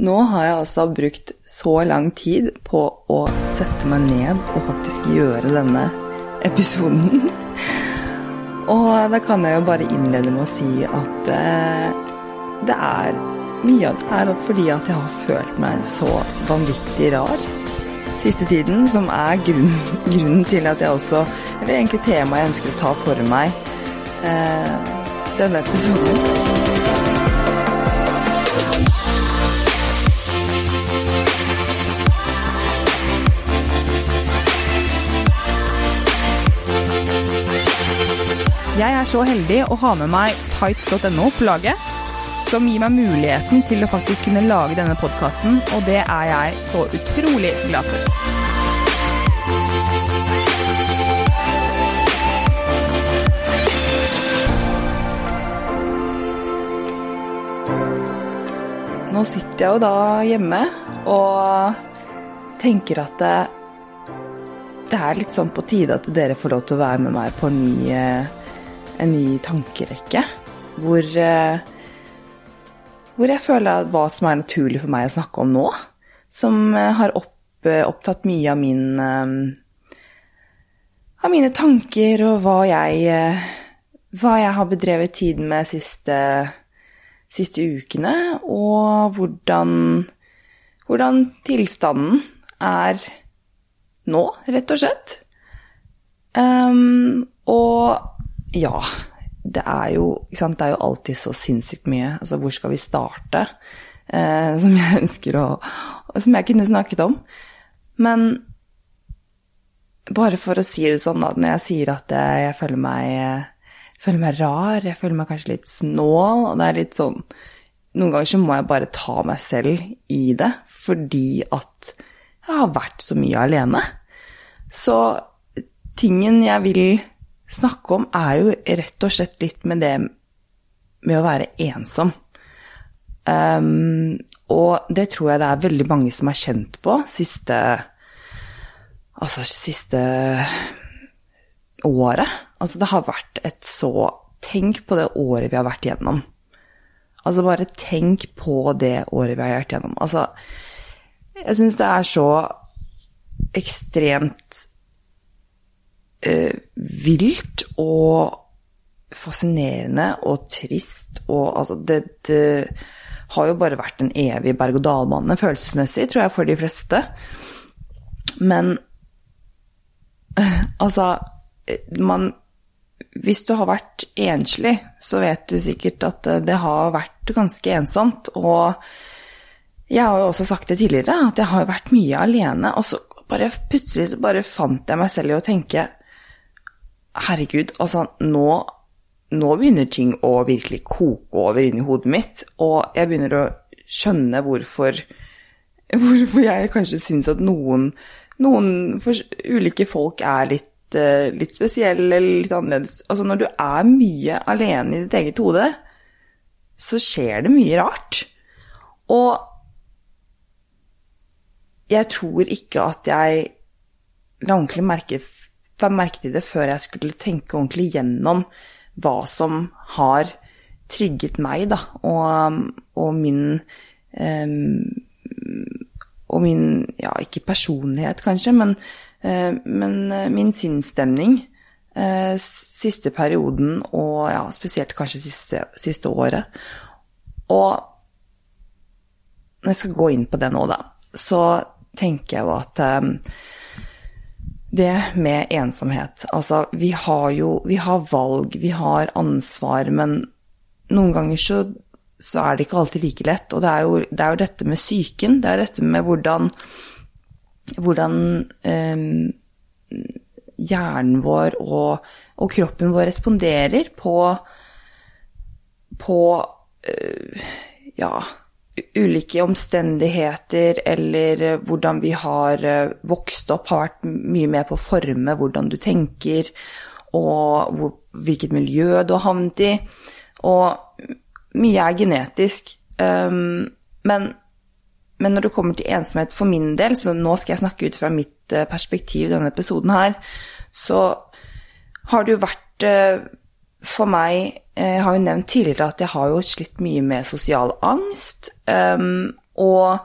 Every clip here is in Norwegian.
Nå har jeg altså brukt så lang tid på å sette meg ned og faktisk gjøre denne episoden. Og da kan jeg jo bare innlede med å si at eh, det er mye av det er fordi at jeg har følt meg så vanvittig rar siste tiden, som er grunnen, grunnen til at jeg også Eller egentlig temaet jeg ønsker å ta for meg eh, denne episoden. Jeg så heldig å ha med meg tights.no på laget, som gir meg muligheten til å faktisk kunne lage denne podkasten, og det er jeg så utrolig glad for. Nå sitter jeg jo da hjemme og tenker at det, det er litt sånn på tide at dere får lov til å være med meg på en ny, en ny tankerekke. Hvor, hvor jeg føler at hva som er naturlig for meg å snakke om nå, som har opp, opptatt mye av min av mine tanker og hva jeg, hva jeg har bedrevet tiden med siste, siste ukene, og hvordan, hvordan tilstanden er nå, rett og slett. Um, og ja, det er jo Det er jo alltid så sinnssykt mye. Altså, hvor skal vi starte? Eh, som jeg ønsker å Som jeg kunne snakket om. Men bare for å si det sånn, da, når jeg sier at jeg, føler, meg, føler meg rar, jeg føler meg kanskje litt snål, og det er litt sånn Noen ganger så må jeg bare ta meg selv i det, fordi at jeg har vært så mye alene. Så tingen jeg vil snakke om, er jo rett og slett litt med det med å være ensom. Um, og det tror jeg det er veldig mange som har kjent på siste Altså siste året. Altså det har vært et så Tenk på det året vi har vært gjennom. Altså bare tenk på det året vi har vært gjennom. Altså jeg syns det er så ekstremt uh, vilt og fascinerende og trist og altså det, det, har jo bare vært en evig berg-og-dal-bane følelsesmessig, tror jeg, for de fleste. Men altså man Hvis du har vært enslig, så vet du sikkert at det har vært ganske ensomt. og jeg har jo også sagt det tidligere, at jeg har vært mye alene. Og så bare plutselig så bare fant jeg meg selv i å tenke Herregud, altså nå, nå begynner ting å virkelig koke over inni hodet mitt. Og jeg begynner å skjønne hvorfor, hvorfor jeg kanskje syns at noen, noen ulike folk er litt, litt spesielle eller litt annerledes. Altså når du er mye alene i ditt eget hode, så skjer det mye rart. Og jeg tror ikke at jeg la ordentlig merke, merke til det før jeg skulle tenke ordentlig gjennom hva som har trigget meg, da, og, og min um, Og min Ja, ikke personlighet, kanskje, men, uh, men min sinnsstemning uh, siste perioden, og ja, spesielt kanskje siste, siste året. Og når jeg skal gå inn på det nå, da, så tenker jeg jo at det med ensomhet Altså, vi har jo vi har valg, vi har ansvar, men noen ganger så, så er det ikke alltid like lett. Og det er jo, det er jo dette med psyken, det er dette med hvordan, hvordan eh, hjernen vår og, og, kroppen vår responderer på, på eh, ja, ulike omstendigheter eller hvordan vi har vokst opp, har vært mye med på å forme hvordan du tenker, og hvor, hvilket miljø du har havnet i. Og mye er genetisk. Um, men, men, når det kommer til ensomhet for min del, så nå skal jeg snakke ut fra mitt perspektiv i denne episoden her, så har det jo vært for meg Jeg har jo nevnt tidligere at jeg har jo slitt mye med sosial angst. Um, Og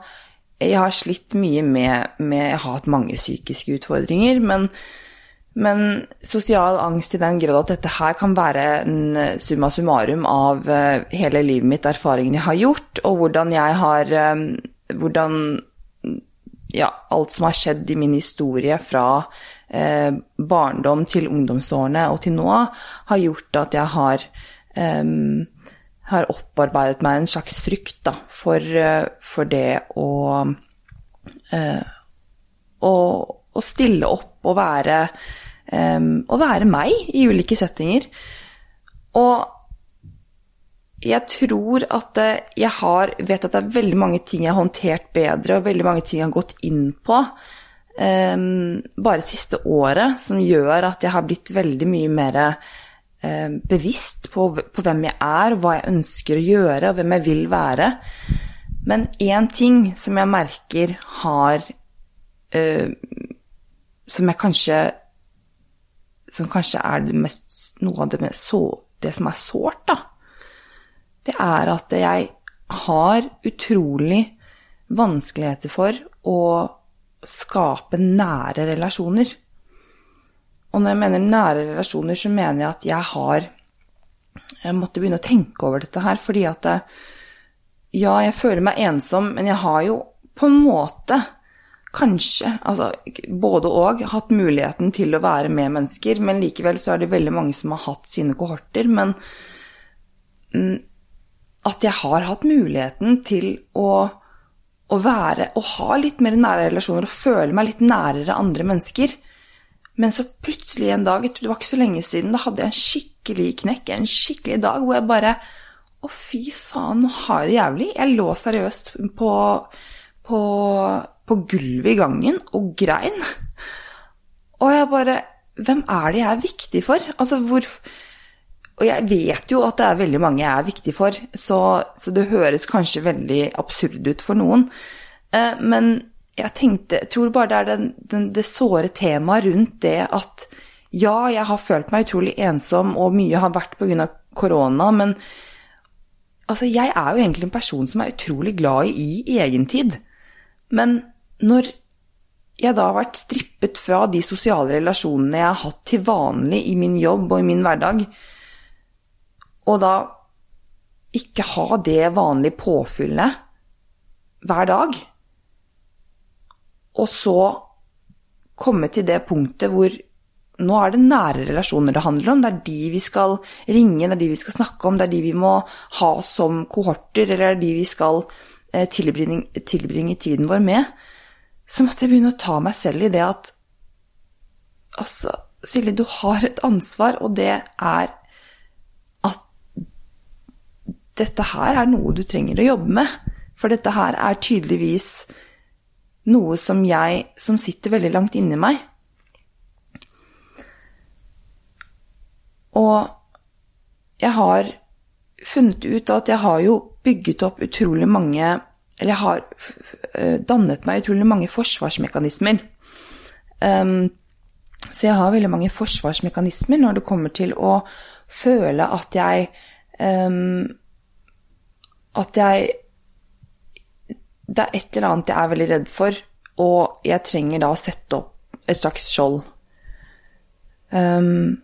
jeg har slitt mye med, med Jeg har hatt mange psykiske utfordringer, men, men sosial angst i den grad at dette her kan være en summa summarum av eh, hele livet mitt, erfaringene jeg har gjort, og hvordan jeg har eh, Hvordan ja, alt som har skjedd i min historie fra eh, barndom til ungdomsårene og til nå, har gjort at jeg har eh, har opparbeidet meg en slags frykt da, for, eh, for det å, eh, å, å stille opp og være, eh, å være meg i ulike settinger. Og jeg tror at jeg har Vet at det er veldig mange ting jeg har håndtert bedre, og veldig mange ting jeg har gått inn på um, bare siste året, som gjør at jeg har blitt veldig mye mer um, bevisst på, på, hvem jeg er, hva jeg ønsker å gjøre, og hvem jeg vil være. Men én ting som jeg merker har uh, Som jeg kanskje Som kanskje er det mest, noe av det, mest, så, det som er sårt, da. Det er at jeg har utrolig vanskeligheter for å skape nære relasjoner. Og når jeg mener nære relasjoner, så mener jeg at jeg har Jeg måtte begynne å tenke over dette her, fordi at Ja, jeg føler meg ensom, men jeg har jo på en måte kanskje, altså både og, hatt muligheten til å være med mennesker, men likevel så er det veldig mange som har hatt sine kohorter. Men mm, at jeg har hatt muligheten til å, å være og ha litt mer nære relasjoner og føle meg litt nærere andre mennesker. Men så plutselig en dag, det var ikke så lenge siden, da hadde jeg en skikkelig knekk, en skikkelig dag hvor jeg bare Å, fy faen, nå har jeg det jævlig. Jeg lå seriøst på, på, på gulvet i gangen og grein. Og jeg bare Hvem er det jeg er viktig for? Altså, hvor Og jeg vet jo at det er veldig mange jeg er viktig for, så, så det høres kanskje veldig absurd ut for noen. Eh, men jeg tenkte Jeg tror bare det er den, den, det såre temaet rundt det at ja, jeg har følt meg utrolig ensom, og mye har vært pga. korona, men altså, jeg er jo egentlig en person som er utrolig glad i, i egentid. Men når jeg da har vært strippet fra de sosiale relasjonene jeg har hatt til vanlig i min jobb og i min hverdag, og da ikke ha det vanlige påfyllet hver dag og så komme til det punktet hvor nå er det nære relasjoner det handler om. Det er de vi skal ringe, det er de vi skal snakke om, det er de vi må ha som kohorter, eller det er de vi skal eh, tilbringe, tilbringe tiden vår med. Så måtte jeg begynne å ta meg selv i det at Altså, Silje, du har et ansvar, og det er dette her er noe du trenger å jobbe med. For dette her er tydeligvis noe som jeg som sitter veldig langt inni meg. Og jeg har funnet ut at jeg har jo bygget opp utrolig mange Eller jeg har eh, dannet meg utrolig mange forsvarsmekanismer. Um, så jeg har veldig mange forsvarsmekanismer når det kommer til å føle at jeg um, At jeg det er et eller annet jeg er veldig redd for, og jeg trenger da å sette opp et slags skjold. Um,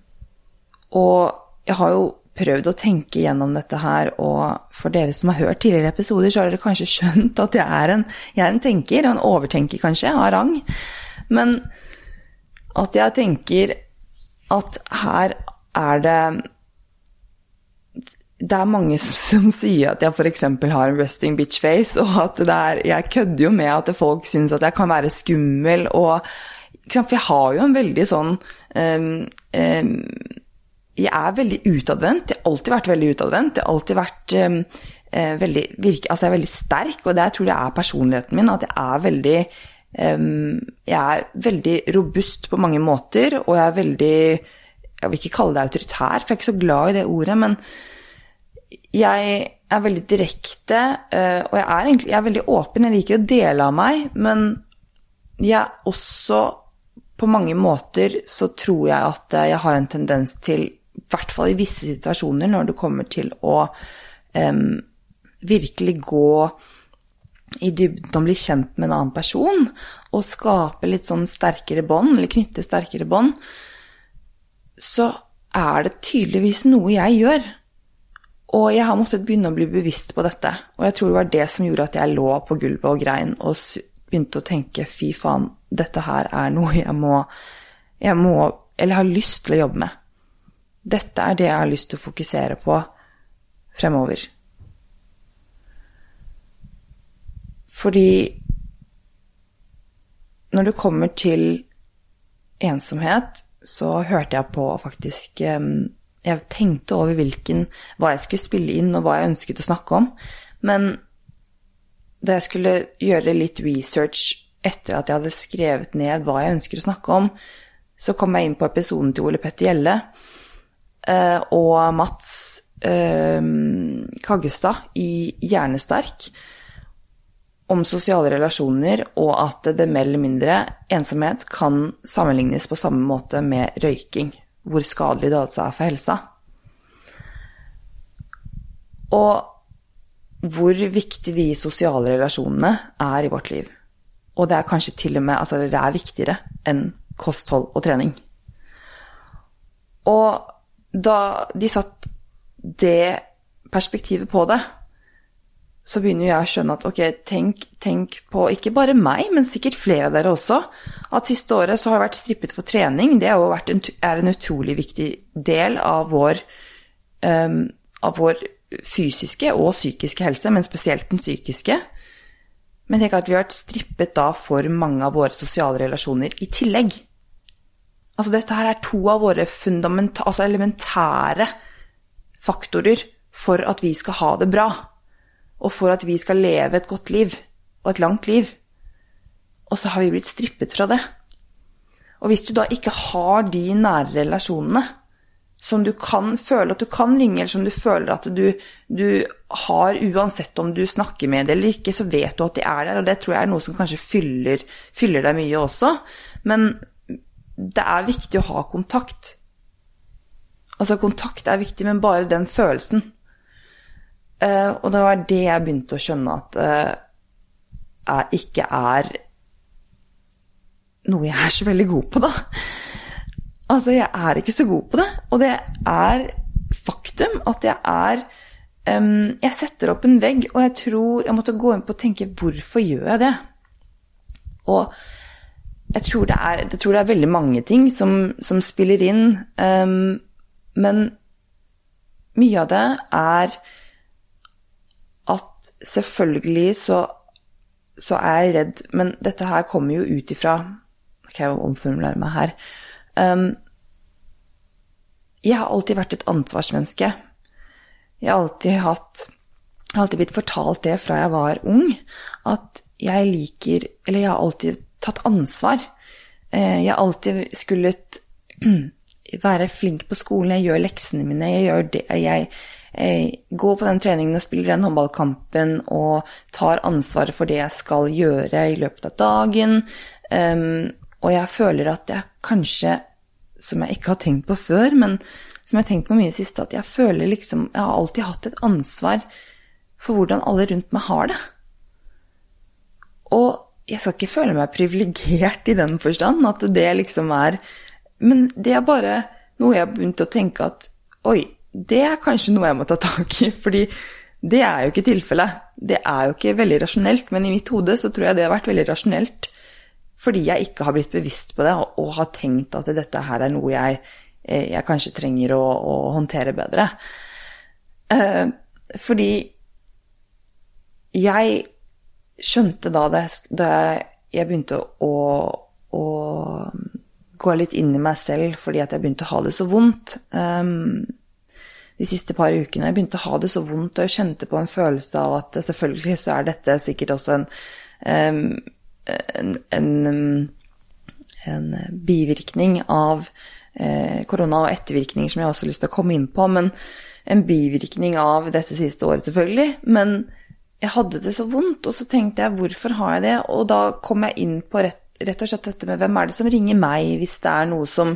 og jeg har jo prøvd å tenke gjennom dette her, og for dere som har hørt tidligere episoder, så har dere kanskje skjønt at jeg er en, jeg er en tenker, en overtenker kanskje, av rang. Men at jeg tenker at her er det det er mange som, sier at jeg f.eks. har en resting bitch face, og at er, jeg kødder jo med at folk syns at jeg kan være skummel, og For jeg har jo en veldig sånn um, um, Jeg er veldig utadvendt. Jeg har alltid vært veldig utadvendt. Jeg har alltid vært um, veldig virke, Altså, jeg er veldig sterk, og det tror jeg er personligheten min. At jeg er veldig Jeg er veldig robust på mange måter, og jeg er veldig Jeg vil ikke kalle det autoritær, for jeg er ikke så glad i det ordet, men jeg er veldig direkte, eh, og jeg er egentlig jeg er veldig åpen. Jeg liker å dele av meg, men jeg også På mange måter så tror jeg at jeg har en tendens til, i hvert fall i visse situasjoner, når det kommer til å um, virkelig gå i dybden og bli kjent med en annen person, og skape litt sånn sterkere bånd, eller knytte sterkere bånd, så er det tydeligvis noe jeg gjør. Og jeg har måttet begynne å bli bevisst på dette. Og jeg tror det var det som gjorde at jeg lå på gulvet og grein og begynte å tenke fy faen, dette her er noe jeg må, jeg må Eller har lyst til å jobbe med. Dette er det jeg har lyst til å fokusere på fremover. Fordi når det kommer til ensomhet, så hørte jeg på faktisk Jeg tenkte over hvilken, hva jeg skulle spille inn, og hva jeg ønsket å snakke om. Men da jeg skulle gjøre litt research etter at jeg hadde skrevet ned hva jeg ønsker å snakke om, så kom jeg inn på episoden til Ole Petter Gjelle eh, og Mats eh, Kaggestad i Hjernesterk om sosiale relasjoner, og at det mer eller mindre ensomhet kan sammenlignes på samme måte med røyking, hvor skadelig det altså er for helsa. Og hvor viktig de sosiale relasjonene er i vårt liv. Og det er kanskje til og med altså det er viktigere enn kosthold og trening. Og da de satt det perspektivet på det, så begynner jeg å skjønne at ok, tenk, tenk, på ikke bare meg, men sikkert flere av dere også, at siste året så har jeg vært strippet for trening. Det vært er en utrolig viktig del av vår, um, av vår fysiske og psykiske helse, men spesielt den psykiske. Men tenk at vi har vært strippet da for mange av våre sosiale relasjoner i tillegg. Altså dette her er to av våre altså elementære faktorer for at vi skal ha det bra. Og for at vi skal leve et godt liv, og et langt liv. Og så har vi blitt strippet fra det. Og hvis du da ikke har de nære relasjonene, som du kan føle at du kan ringe, eller som du føler at du, du, har uansett om du snakker med det eller ikke, så vet du at de er der. Og det tror jeg er noe som kanskje fyller, fyller deg mye også. Men det er viktig å ha kontakt. Altså, kontakt er viktig, men bare den følelsen. Uh, og det var det jeg begynte å skjønne at uh, jeg ikke er noe jeg er så veldig god på, da. Altså, jeg er ikke så god på det. Og det er faktum at jeg er um, Jeg setter opp en vegg, og jeg tror jeg måtte gå inn på å tenke hvorfor gjør jeg det? Og jeg tror det er, tror det er veldig mange ting som, som spiller inn. Um, men mye av det er at selvfølgelig så, så er jeg redd Men dette her kommer jo ut ifra Ok, jeg omformulerer meg her. Um, jeg har alltid vært et ansvarsmenneske. Jeg har alltid hatt Jeg har alltid blitt fortalt det fra jeg var ung, at jeg liker Eller jeg har alltid tatt ansvar. Eh, jeg har alltid skullet være flink på skolen, jeg gjør leksene mine, jeg gjør det jeg, jeg går på den treningen og spiller den håndballkampen og tar ansvaret for det jeg skal gjøre i løpet av dagen. Og jeg føler at jeg kanskje som jeg ikke har tenkt på før, men som jeg har tenkt på mye i siste, at jeg føler liksom Jeg har alltid hatt et ansvar for hvordan alle rundt meg har det. Og jeg skal ikke føle meg privilegert i den forstand, at det liksom er Men det er bare noe jeg har begynt å tenke at oi, det er kanskje noe jeg må ta tak i, fordi det er jo ikke tilfellet. Det er jo ikke veldig rasjonelt, men i mitt hode så tror jeg det har vært veldig rasjonelt fordi jeg ikke har blitt bevisst på det og har tenkt at dette her er noe jeg, eh, jeg kanskje trenger å, å håndtere bedre. Eh, fordi jeg skjønte da det, da jeg begynte å, å, gå litt inn i meg selv fordi at jeg begynte å ha det så vondt um, de siste par ukene. Jeg begynte å ha det så vondt, og jeg kjente på en følelse av at selvfølgelig så er dette sikkert også en en, en, en bivirkning av eh, korona og ettervirkninger som jeg også har lyst til å komme inn på. Men en bivirkning av dette siste året, selvfølgelig. Men jeg hadde det så vondt, og så tenkte jeg hvorfor har jeg det? Og da kom jeg inn på rett, rett og slett dette med hvem er det som ringer meg hvis det er noe som,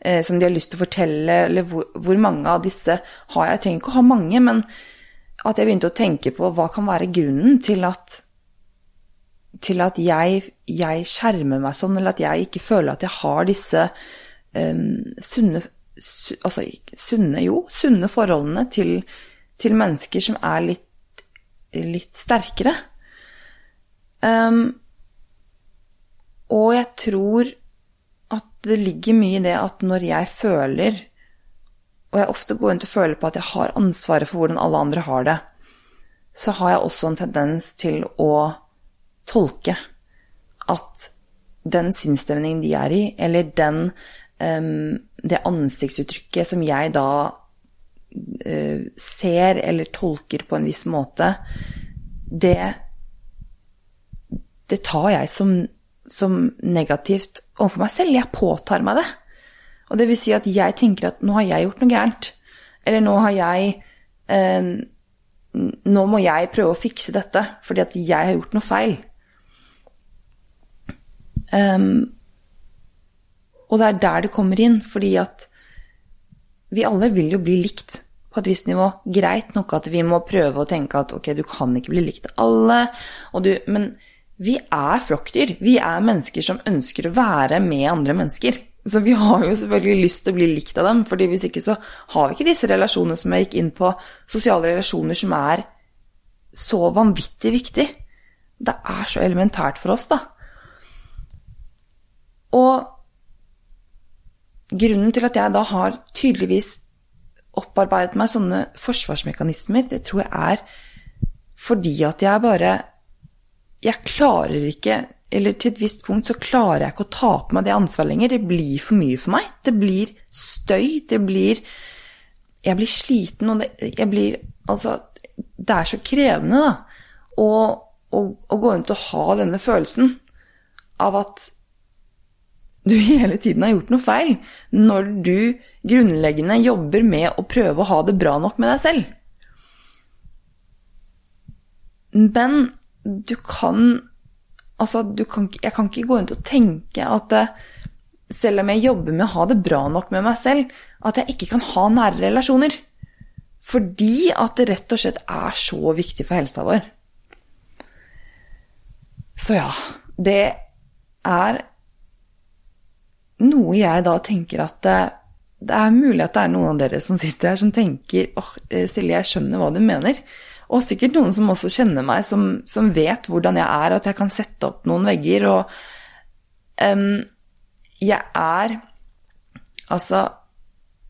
eh, som de har lyst til å fortelle, eller hvor, hvor, mange av disse har jeg? Jeg trenger ikke å ha mange, men at jeg begynte å tenke på hva kan være grunnen til at til at jeg, jeg, skjermer meg sånn, eller at jeg ikke føler at jeg har disse eh, sunne su, Altså sunne, jo, sunne forholdene til, til mennesker som er litt, litt sterkere. Um, og jeg tror at det ligger mye i det at når jeg føler Og jeg ofte går rundt og føler på at jeg har ansvaret for hvordan alle andre har det, så har jeg også en tendens til å tolke at den sinnsstemningen de er i, eller den, det ansiktsuttrykket som jeg da uh, ser eller tolker på en viss måte, det, det tar jeg som, som negativt overfor meg selv. Jeg påtar meg det. Og det vil si at jeg tenker at nå har jeg gjort noe gærent. Eller nå har jeg eh, Nå må jeg prøve å fikse dette fordi at jeg har gjort noe feil. Um, og det er der det kommer inn, fordi at vi alle vil jo bli likt på et visst nivå. Greit nok at vi må prøve å tenke at ok, du kan ikke bli likt av alle, du, men vi er flokkdyr. Vi er mennesker som ønsker å være med andre mennesker. Så vi har jo selvfølgelig lyst til å bli likt av dem, fordi hvis ikke så har vi ikke disse relasjonene som jeg gikk inn på, sosiale relasjoner som er så vanvittig viktig. Det er så elementært for oss, da. Og grunnen til at jeg da har tydeligvis opparbeidet meg sånne forsvarsmekanismer, det tror jeg er fordi at jeg bare Jeg klarer ikke Eller til et visst punkt så klarer jeg ikke å ta på meg det ansvaret lenger. Det blir for mye for meg. Det blir støy. Det blir Jeg blir sliten, og det, jeg blir Altså, det er så krevende, da, å, å, gå rundt og ha denne følelsen av at du hele tiden har gjort noe feil når du grunnleggende jobber med å prøve å ha det bra nok med deg selv. Men du kan Altså, du kan, jeg kan ikke gå rundt og tenke at eh, selv om jeg jobber med å ha det bra nok med meg selv, at jeg ikke kan ha nære relasjoner. Fordi at det rett og slett er så viktig for helsa vår. Så ja, det er noe jeg da tenker at det, det, er mulig at det er noen av dere som sitter her som tenker åh, oh, Silje, jeg skjønner hva du mener. Og sikkert noen som også kjenner meg, som, som vet hvordan jeg er, og at jeg kan sette opp noen vegger. Og um, jeg er Altså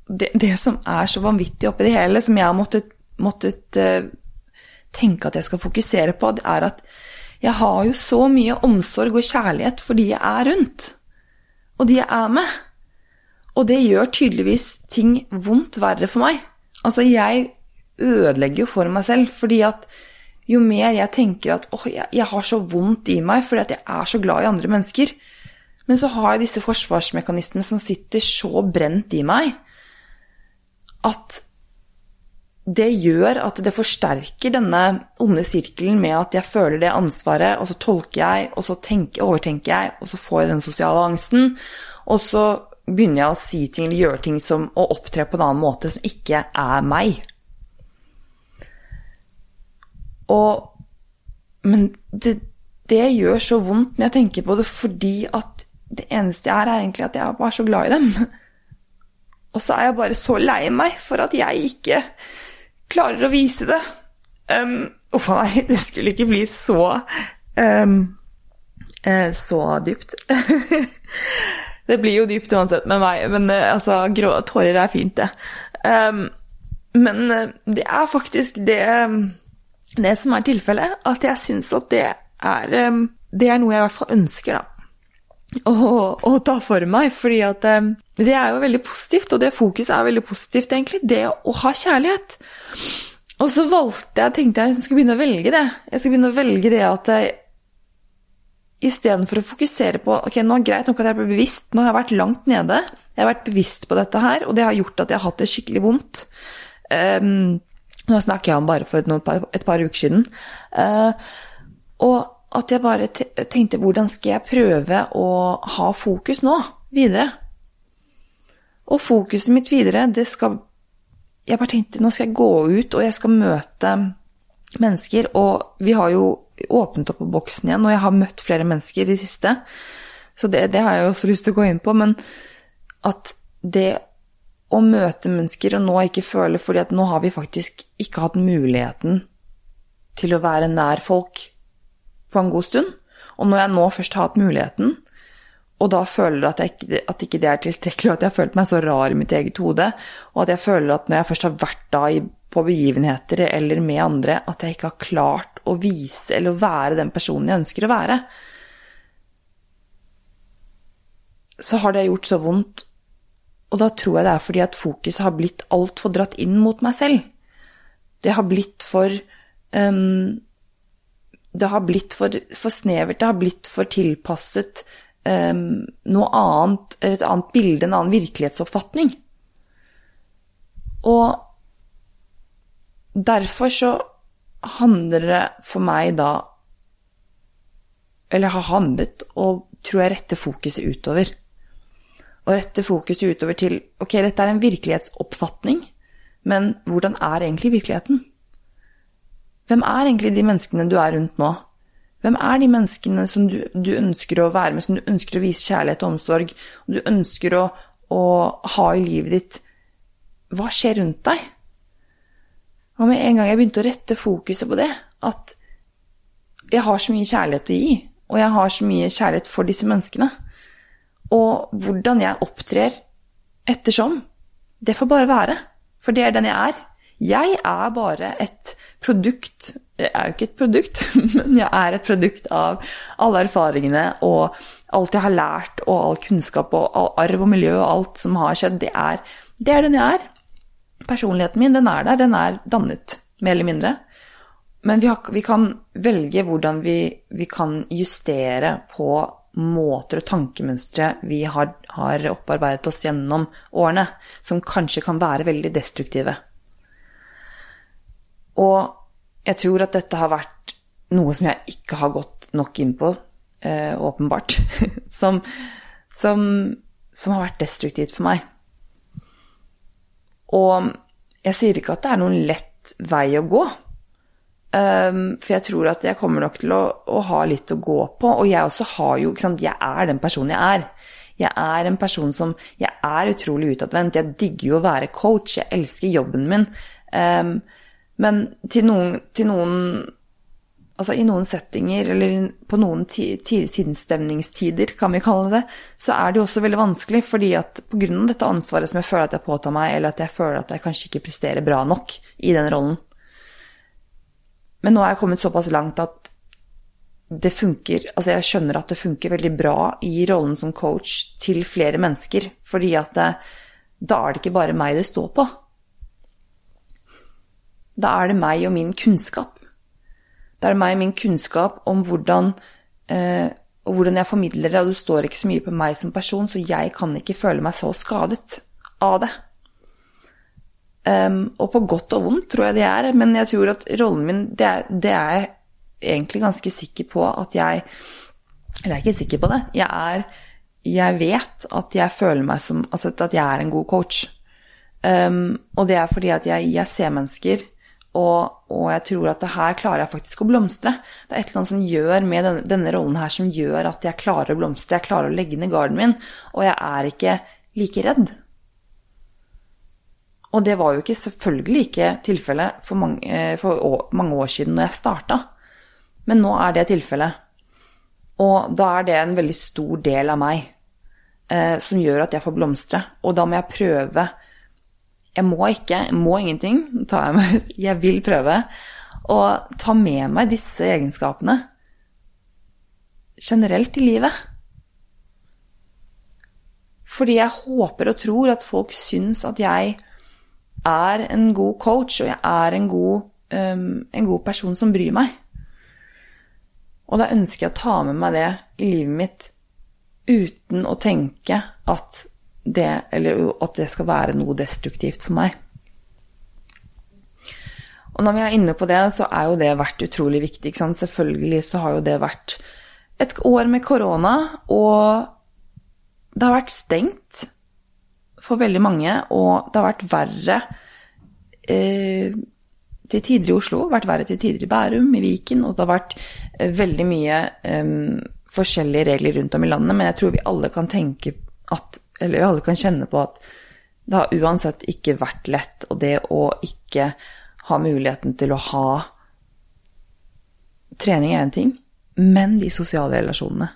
det, det, som er så vanvittig oppi det hele, som jeg har måttet, måttet uh, tenke at jeg skal fokusere på, det er at jeg har jo så mye omsorg og kjærlighet for de jeg er rundt og de jeg er med. Og det gjør tydeligvis ting vondt verre for meg. Altså, jeg ødelegger jo for meg selv, fordi at jo mer jeg tenker at åh, jeg, jeg, har så vondt i meg fordi at jeg er så glad i andre mennesker, men så har jeg disse forsvarsmekanismene som sitter så brent i meg at det gjør at det forsterker denne onde sirkelen med at jeg føler det ansvaret, og så tolker jeg, og så tenker, overtenker jeg, og så får jeg den sosiale angsten. Og så begynner jeg å si ting eller gjøre ting som å opptre på en annen måte som ikke er meg. Og Men det, det gjør så vondt når jeg tenker på det, fordi at det eneste jeg er, er egentlig at jeg er så glad i dem. Og så er jeg bare så lei meg for at jeg ikke klarer å vise det. Um, Uff a meg, det skulle ikke bli så um, uh, Så dypt. det blir jo dypt uansett med meg, men uh, altså, grå tårer er fint, det. Um, men uh, det er faktisk det, det som er tilfellet, at jeg syns at det er Det er noe jeg i hvert fall ønsker, da. Å, ta for meg, fordi at det er jo veldig positivt, og det fokuset er veldig positivt, egentlig. Det å ha kjærlighet. Og så valgte jeg, tenkte jeg, jeg skulle begynne å velge det. Jeg skal begynne å velge det at jeg istedenfor å fokusere på ok, nå er det greit nok at jeg ble bevisst, nå har jeg vært langt nede, jeg har vært bevisst på dette her, og det har gjort at jeg har hatt det skikkelig vondt. Um, nå snakker jeg om bare for et, et par uker siden. Uh, og at jeg bare tenkte hvordan skal jeg prøve å ha fokus nå, videre? Og fokuset mitt videre, det skal Jeg bare tenkte nå skal jeg gå ut, og jeg skal møte mennesker, og vi har jo åpnet opp på boksen igjen, og jeg har møtt flere mennesker i det siste, så det, det har jeg også lyst til å gå inn på, men at det å møte mennesker og nå ikke føle fordi at nå har vi faktisk ikke hatt muligheten til å være nær folk på en god stund. Og når jeg nå først har hatt muligheten, og da føler at, jeg, at ikke det er tilstrekkelig, og at jeg har følt meg så rar i mitt eget hode, og at jeg føler at når jeg først har vært da på begivenheter eller med andre, at jeg ikke har klart å vise eller å være den personen jeg ønsker å være, så har det gjort så vondt. Og da tror jeg det er fordi at fokuset har blitt altfor dratt inn mot meg selv. Det har blitt for um, Det har blitt for, for, snevert, det har blitt for tilpasset um, noe annet, et annet bilde, en annen virkelighetsoppfatning. Og derfor så handler det for meg da Eller har handlet, og tror jeg retter fokuset utover. Og rette fokuset utover til ok, dette er en virkelighetsoppfatning, men hvordan er egentlig virkeligheten? Hvem er egentlig de menneskene du er rundt nå? Hvem er de menneskene som du, du ønsker å være med, som du ønsker å vise kjærlighet og omsorg, og du ønsker å, å ha i livet ditt? Hva skjer rundt deg? Og med en gang jeg begynte å rette fokuset på det, at jeg har så mye kjærlighet å gi, og jeg har så mye kjærlighet for disse menneskene, og hvordan jeg opptrer ettersom, det får bare være, for det er den jeg er. Jeg er bare et produkt Jeg er jo ikke et produkt, men jeg er et produkt av alle erfaringene og alt jeg har lært, og all kunnskap og all arv og miljø og alt som har skjedd. Det er, det er den jeg er. Personligheten min, den er der. Den er dannet, mer eller mindre. Men vi, har, vi kan velge hvordan vi, vi kan justere på måter og tankemønstre vi har, har opparbeidet oss gjennom årene, som kanskje kan være veldig destruktive. Og jeg tror at dette har vært noe som jeg ikke har gått nok inn på, eh, åpenbart, som, som, som, har vært destruktivt for meg. Og jeg sier ikke at det er noen lett vei å gå. Um, for jeg tror at jeg kommer nok til å, å, ha litt å gå på. Og jeg også har jo Jeg er den personen jeg er. Jeg er en person som Jeg er utrolig utadvendt. Jeg digger jo å være coach. Jeg elsker jobben min. Um, men til noen, til noen Altså i noen settinger, eller på noen sinnsstemningstider, kan vi kalle det, så er det jo også veldig vanskelig, fordi at pga. dette ansvaret som jeg føler at jeg påtar meg, eller at jeg føler at jeg kanskje ikke presterer bra nok i den rollen Men nå er jeg kommet såpass langt at det funker Altså jeg skjønner at det funker veldig bra i rollen som coach til flere mennesker, fordi at det, da er det ikke bare meg det står på. Da er det meg og min kunnskap. Da er det meg og min kunnskap om hvordan, eh, hvordan jeg formidler det, og det står ikke så mye på meg som person, så jeg kan ikke føle meg så skadet av det. Um, og på godt og vondt tror jeg det er, men jeg tror at rollen min, det er, det er jeg egentlig ganske sikker på at jeg Eller jeg er ikke sikker på det. Jeg er Jeg vet at jeg føler meg som Altså at jeg er en god coach. Um, og det er fordi at jeg, jeg ser mennesker og, og, jeg tror at det her klarer jeg faktisk å blomstre. Det er et eller annet som gjør med denne, denne, rollen her som gjør at jeg klarer å blomstre. Jeg klarer å legge ned garden min, og jeg er ikke like redd. Og det var jo ikke selvfølgelig ikke tilfellet for, eh, for mange år siden når jeg starta. Men nå er det tilfellet. Og da er det en veldig stor del av meg eh, som gjør at jeg får blomstre. Og da må jeg prøve jeg må ikke, jeg må ingenting. Jeg, meg, jeg vil prøve å ta med meg disse egenskapene generelt i livet. Fordi jeg håper og tror at folk syns at jeg er en god coach, og jeg er en god, um, en god person som bryr meg. Og da ønsker jeg å ta med meg det i livet mitt uten å tenke at det, at det skal være noe destruktivt for meg. Og når vi er inne på det, så er jo det vært utrolig viktig. Selvfølgelig så har jo det vært et år med korona, og det har vært stengt for veldig mange, og det har vært verre eh, til tider i Oslo, vært verre til tider i Bærum, i Viken, og det har vært eh, veldig mye eh, forskjellige regler rundt om i landet, men jeg tror vi alle kan tenke at Eller vi alle kan kjenne på at det har uansett ikke vært lett, og det å ikke ha muligheten til å ha Trening er én ting, men de sosiale relasjonene.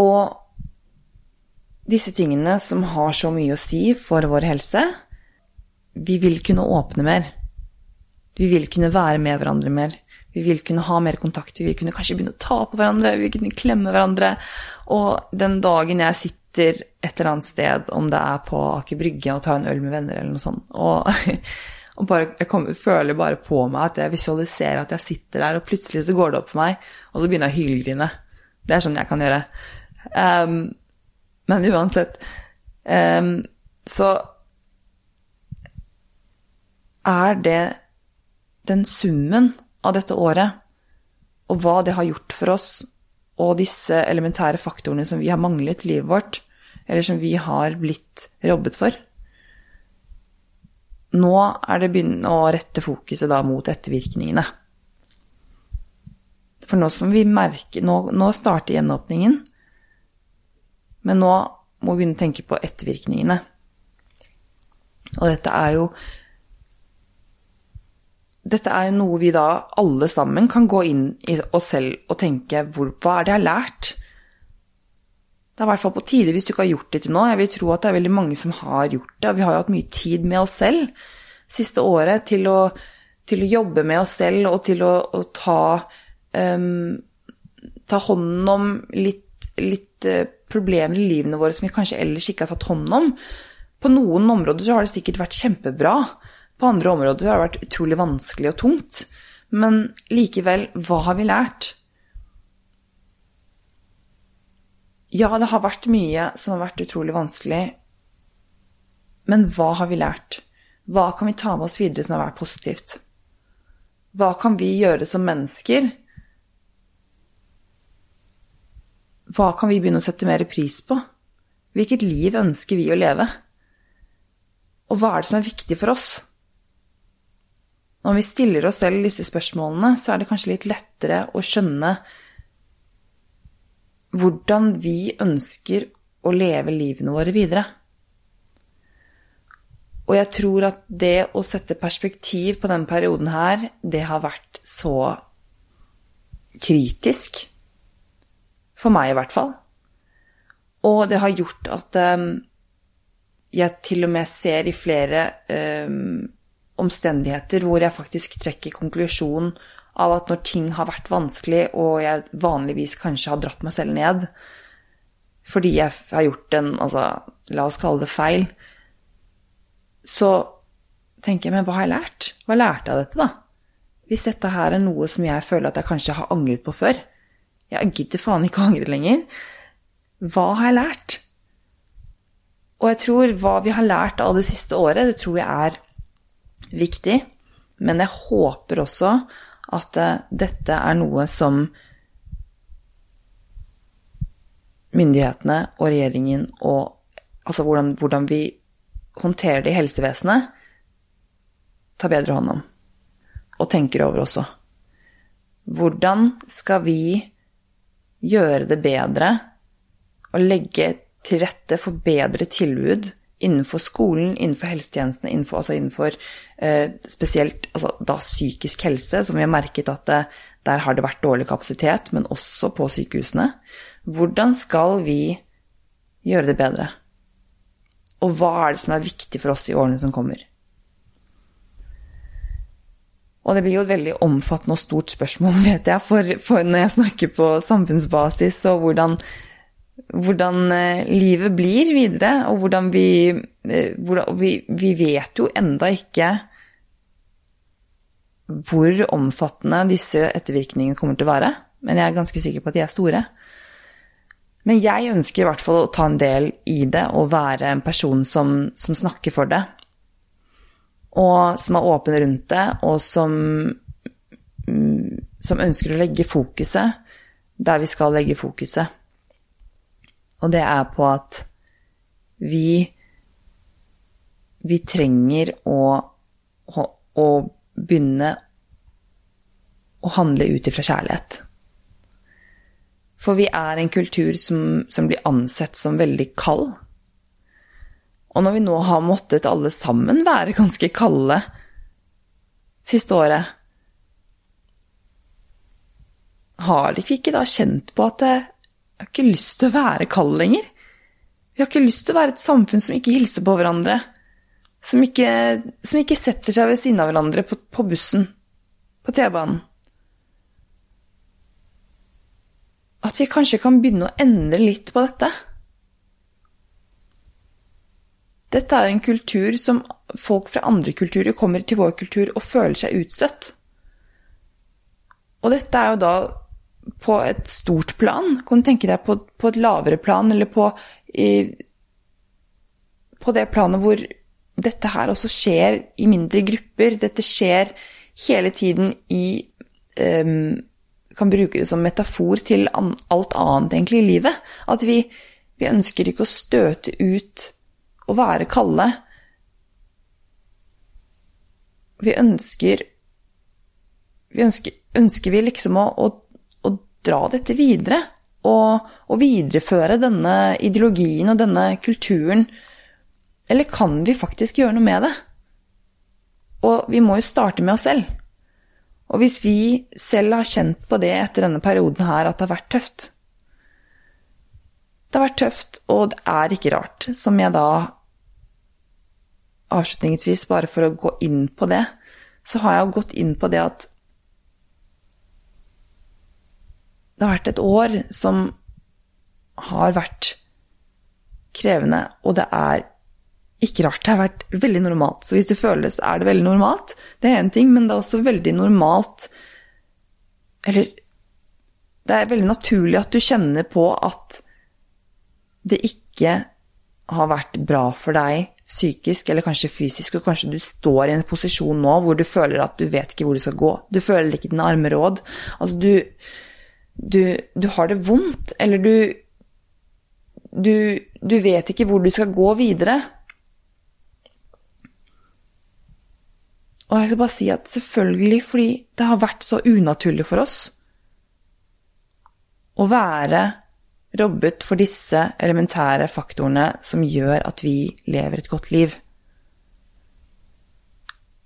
Og disse tingene som har så mye å si for vår helse, vi vil kunne åpne mer. Vi vil kunne være med hverandre mer. Vi vil kunne ha mer kontakt. Vi vil kunne kanskje begynne å ta på hverandre, vi vil kunne klemme hverandre. Og den dagen jeg sitter et eller annet sted, om det er på Aker Brygge og tar en øl med venner eller noe sånt, og, og bare, jeg kommer, føler bare på meg at jeg visualiserer at jeg sitter der, og plutselig så går det opp for meg, og så begynner jeg å hylgrine. Det er sånn jeg kan gjøre. Um, men uansett um, så er det den summen av dette året, og hva det har gjort for oss, og disse elementære faktorene som vi har manglet i livet vårt, eller som vi har blitt jobbet for. Nå er det begynnende å rette fokuset da mot ettervirkningene. For nå som vi merker Nå, nå starter gjenåpningen, men nå må vi begynne å tenke på ettervirkningene. Og dette er jo dette er jo noe vi da alle sammen kan gå inn i oss selv og tenke hvor, hva er det jeg har lært? Det er i hvert fall på tide hvis du ikke har gjort det til nå. Jeg vil tro at det er veldig mange som har gjort det. Vi har jo hatt mye tid med oss selv siste året til å, til å jobbe med oss selv og til å, å ta, um, ta hånden om litt, litt uh, problemer i livene våre som vi kanskje ellers ikke har tatt hånd om. På noen områder så har det sikkert vært kjempebra. På andre områder har det vært utrolig vanskelig og tungt. Men likevel, hva har vi lært? Ja, det har vært mye som har vært utrolig vanskelig, men hva har vi lært? Hva kan vi ta med oss videre som har vært positivt? Hva kan vi gjøre som mennesker? Hva kan vi begynne å sette mer pris på? Hvilket liv ønsker vi å leve? Og hva er det som er viktig for oss? Når vi stiller oss selv disse spørsmålene, så er det kanskje litt lettere å skjønne hvordan vi ønsker å leve livene våre videre. Og jeg tror at det å sette perspektiv på denne perioden her, det har vært så kritisk. For meg, i hvert fall. Og det har gjort at um, jeg til og med ser i flere um, omstendigheter hvor jeg faktisk trekker konklusjonen av at når ting har vært vanskelig, og jeg vanligvis kanskje har dratt meg selv ned fordi jeg har gjort en altså, La oss kalle det feil. Så tenker jeg, men hva har jeg lært? Hva lærte jeg av dette, da? Hvis dette her er noe som jeg føler at jeg kanskje har angret på før Jeg gidder faen ikke å angre lenger. Hva har jeg lært? Og jeg tror hva vi har lært av det siste året, det tror jeg er viktig. Men jeg håper også at eh, dette er noe som myndighetene og regjeringen og Altså hvordan, hvordan vi håndterer det i helsevesenet, tar bedre hånd om. Og tenker over også. Hvordan skal vi gjøre det bedre og legge til rette for bedre tilbud innenfor skolen, innenfor helsetjenestene, innenfor, altså innenfor eh, spesielt altså, da psykisk helse, som vi har merket at det, der har det vært dårlig kapasitet, men også på sykehusene. Hvordan skal vi gjøre det bedre? Og hva er det som er viktig for oss i årene som kommer? Og det blir jo et veldig omfattende og stort spørsmål, vet jeg, for, for når jeg snakker på samfunnsbasis, og hvordan hvordan eh, livet blir videre, og hvordan vi eh, hvordan, vi, vi, vet jo enda ikke hvor omfattende disse ettervirkningene kommer til å være. Men jeg er ganske sikker på at de er store. Men jeg ønsker i hvert fall å ta en del i det og være en person som, som snakker for det. Og som er åpen rundt det, og som, mm, som ønsker å legge fokuset der vi skal legge fokuset. Og det er på at vi Vi trenger å, å, begynne å handle ut ifra kjærlighet. For vi er en kultur som, som, blir ansett som veldig kald. Og når vi nå har måttet alle sammen være ganske kalde siste året, har de ikke da kjent på at jeg har ikke lyst til å være kald lenger? Vi har ikke lyst til å være et samfunn som ikke hilser på hverandre. Som ikke, som ikke setter seg ved siden av hverandre på, på bussen, på T-banen. At vi kanskje kan begynne å endre litt på dette. Dette er en kultur som folk fra andre kulturer kommer til vår kultur og føler seg utstøtt. Og dette er jo da på et stort plan. Kan du tenke deg på, på et lavere plan, eller på, i, på det planet hvor dette her også skjer i mindre grupper. Dette skjer hele tiden i um, Kan bruke det som metafor til an, alt annet egentlig i livet. At vi, vi ønsker ikke å støte ut og være kalde. Vi ønsker Vi ønsker, ønsker vi liksom å, å dra dette videre. Og, og videreføre denne ideologien og denne kulturen. Eller kan vi faktisk gjøre noe med det? Og vi må jo starte med oss selv. Og hvis vi selv har kjent på det etter denne perioden her, at det har vært tøft Det har vært tøft, og det er ikke rart, som jeg da Avslutningsvis, bare for å gå inn på det, så har jeg gått inn på det at det har vært et år som har vært krevende, og det er ikke rart. Det har vært veldig normalt. Så hvis det føles, er det veldig normalt. Det er én ting, men det er også veldig normalt Eller det er veldig naturlig at du kjenner på at det ikke har vært bra for deg psykisk eller kanskje fysisk, og kanskje du står i en posisjon nå hvor du føler at du vet ikke hvor du skal gå. Du føler ikke dine arme råd. Altså, du du, du har det vondt, eller du, du Du vet ikke hvor du skal gå videre. Og jeg skal bare si at selvfølgelig fordi det har vært så unaturlig for oss å være robbet for disse elementære faktorene som gjør at vi lever et godt liv.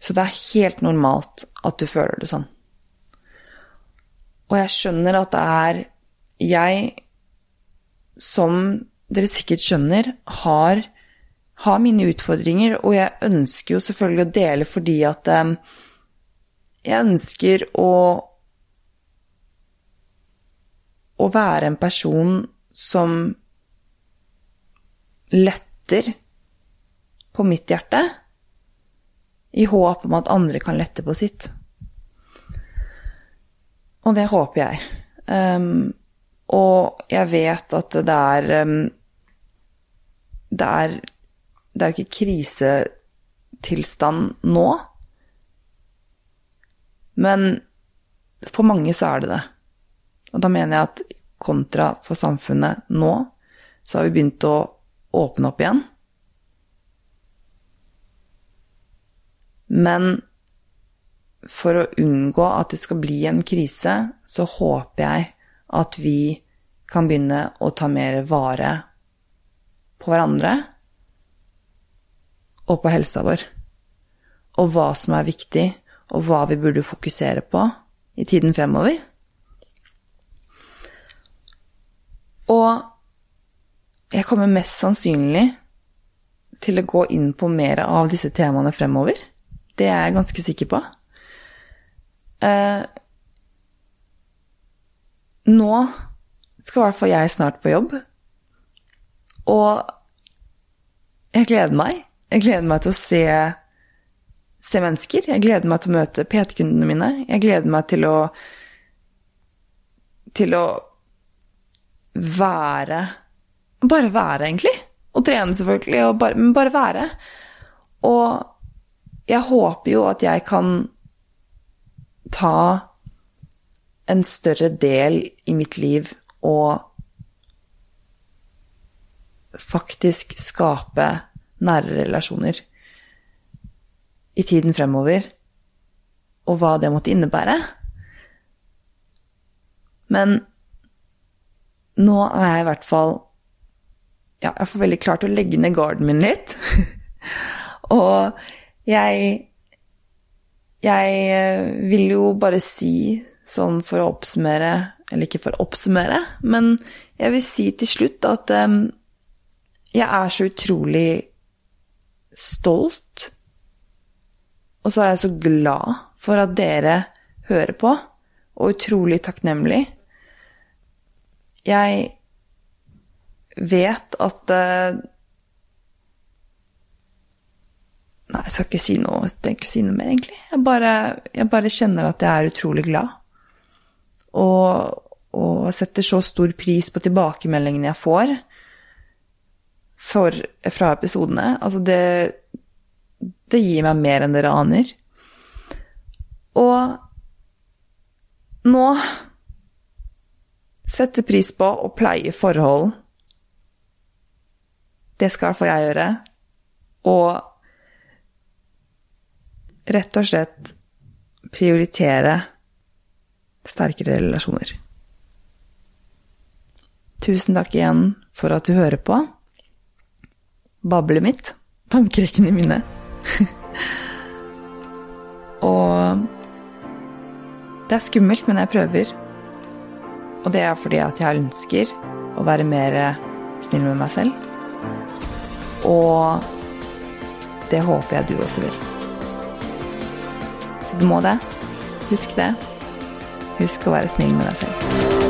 Så det er helt normalt at du føler det sånn. Og jeg skjønner at det er jeg, som dere sikkert skjønner, har, har mine utfordringer, og jeg ønsker jo selvfølgelig å dele fordi at um, jeg ønsker å å være en person som letter på mitt hjerte, i håp om at andre kan lette på sitt. Og det håper jeg. Um, og jeg vet at det er um, Det er Det er jo ikke krisetilstand nå. Men for mange så er det det. Og da mener jeg at kontra for samfunnet nå, så har vi begynt å åpne opp igjen. Men for å unngå at det skal bli en krise, så håper jeg at vi kan begynne å ta mer vare på hverandre og på helsa vår. Og hva som er viktig, og hva vi burde fokusere på i tiden fremover. Og jeg kommer mest sannsynlig til å gå inn på mer av disse temaene fremover. Det er jeg ganske sikker på. Eh, nå skal i hvert fall jeg snart på jobb. Og jeg gleder meg. Jeg gleder meg til å se, se mennesker. Jeg gleder meg til å møte PT-kundene mine. Jeg gleder meg til å til å være Bare være, egentlig. Og trene, selvfølgelig, og bare, men bare være. Og jeg håper jo at jeg kan ta en større del i mitt liv og faktisk skape nære relasjoner. i tiden fremover, og hva det måtte innebære. Men nå er jeg i hvert fall Ja, jeg får veldig klart å legge ned garden min litt. og jeg Jeg eh, vil jo bare si, sånn for å oppsummere Eller ikke for å oppsummere, men jeg vil si til slutt at um, jeg er så utrolig stolt. Og så er jeg så glad for at dere hører på, og utrolig takknemlig. Jeg vet at uh, Nei, jeg skal ikke si noe, jeg si noe mer, egentlig. Jeg bare, jeg bare kjenner at jeg er utrolig glad. Og, og setter så stor pris på tilbakemeldingene jeg får for, fra episodene. Altså, det, det gir meg mer enn dere aner. Og nå setter pris på og pleie forhold. Det skal i hvert fall jeg gjøre. Og rett og slett prioritere sterkere relasjoner. Tusen takk igjen for at du hører på. Bablet mitt. Tankerekkene mine. og det er skummelt, men jeg prøver. Og det er fordi at jeg ønsker å være mer snill med meg selv. Og det håper jeg du også vil. Så du må det. Husk det. Husk å være snill med deg selv.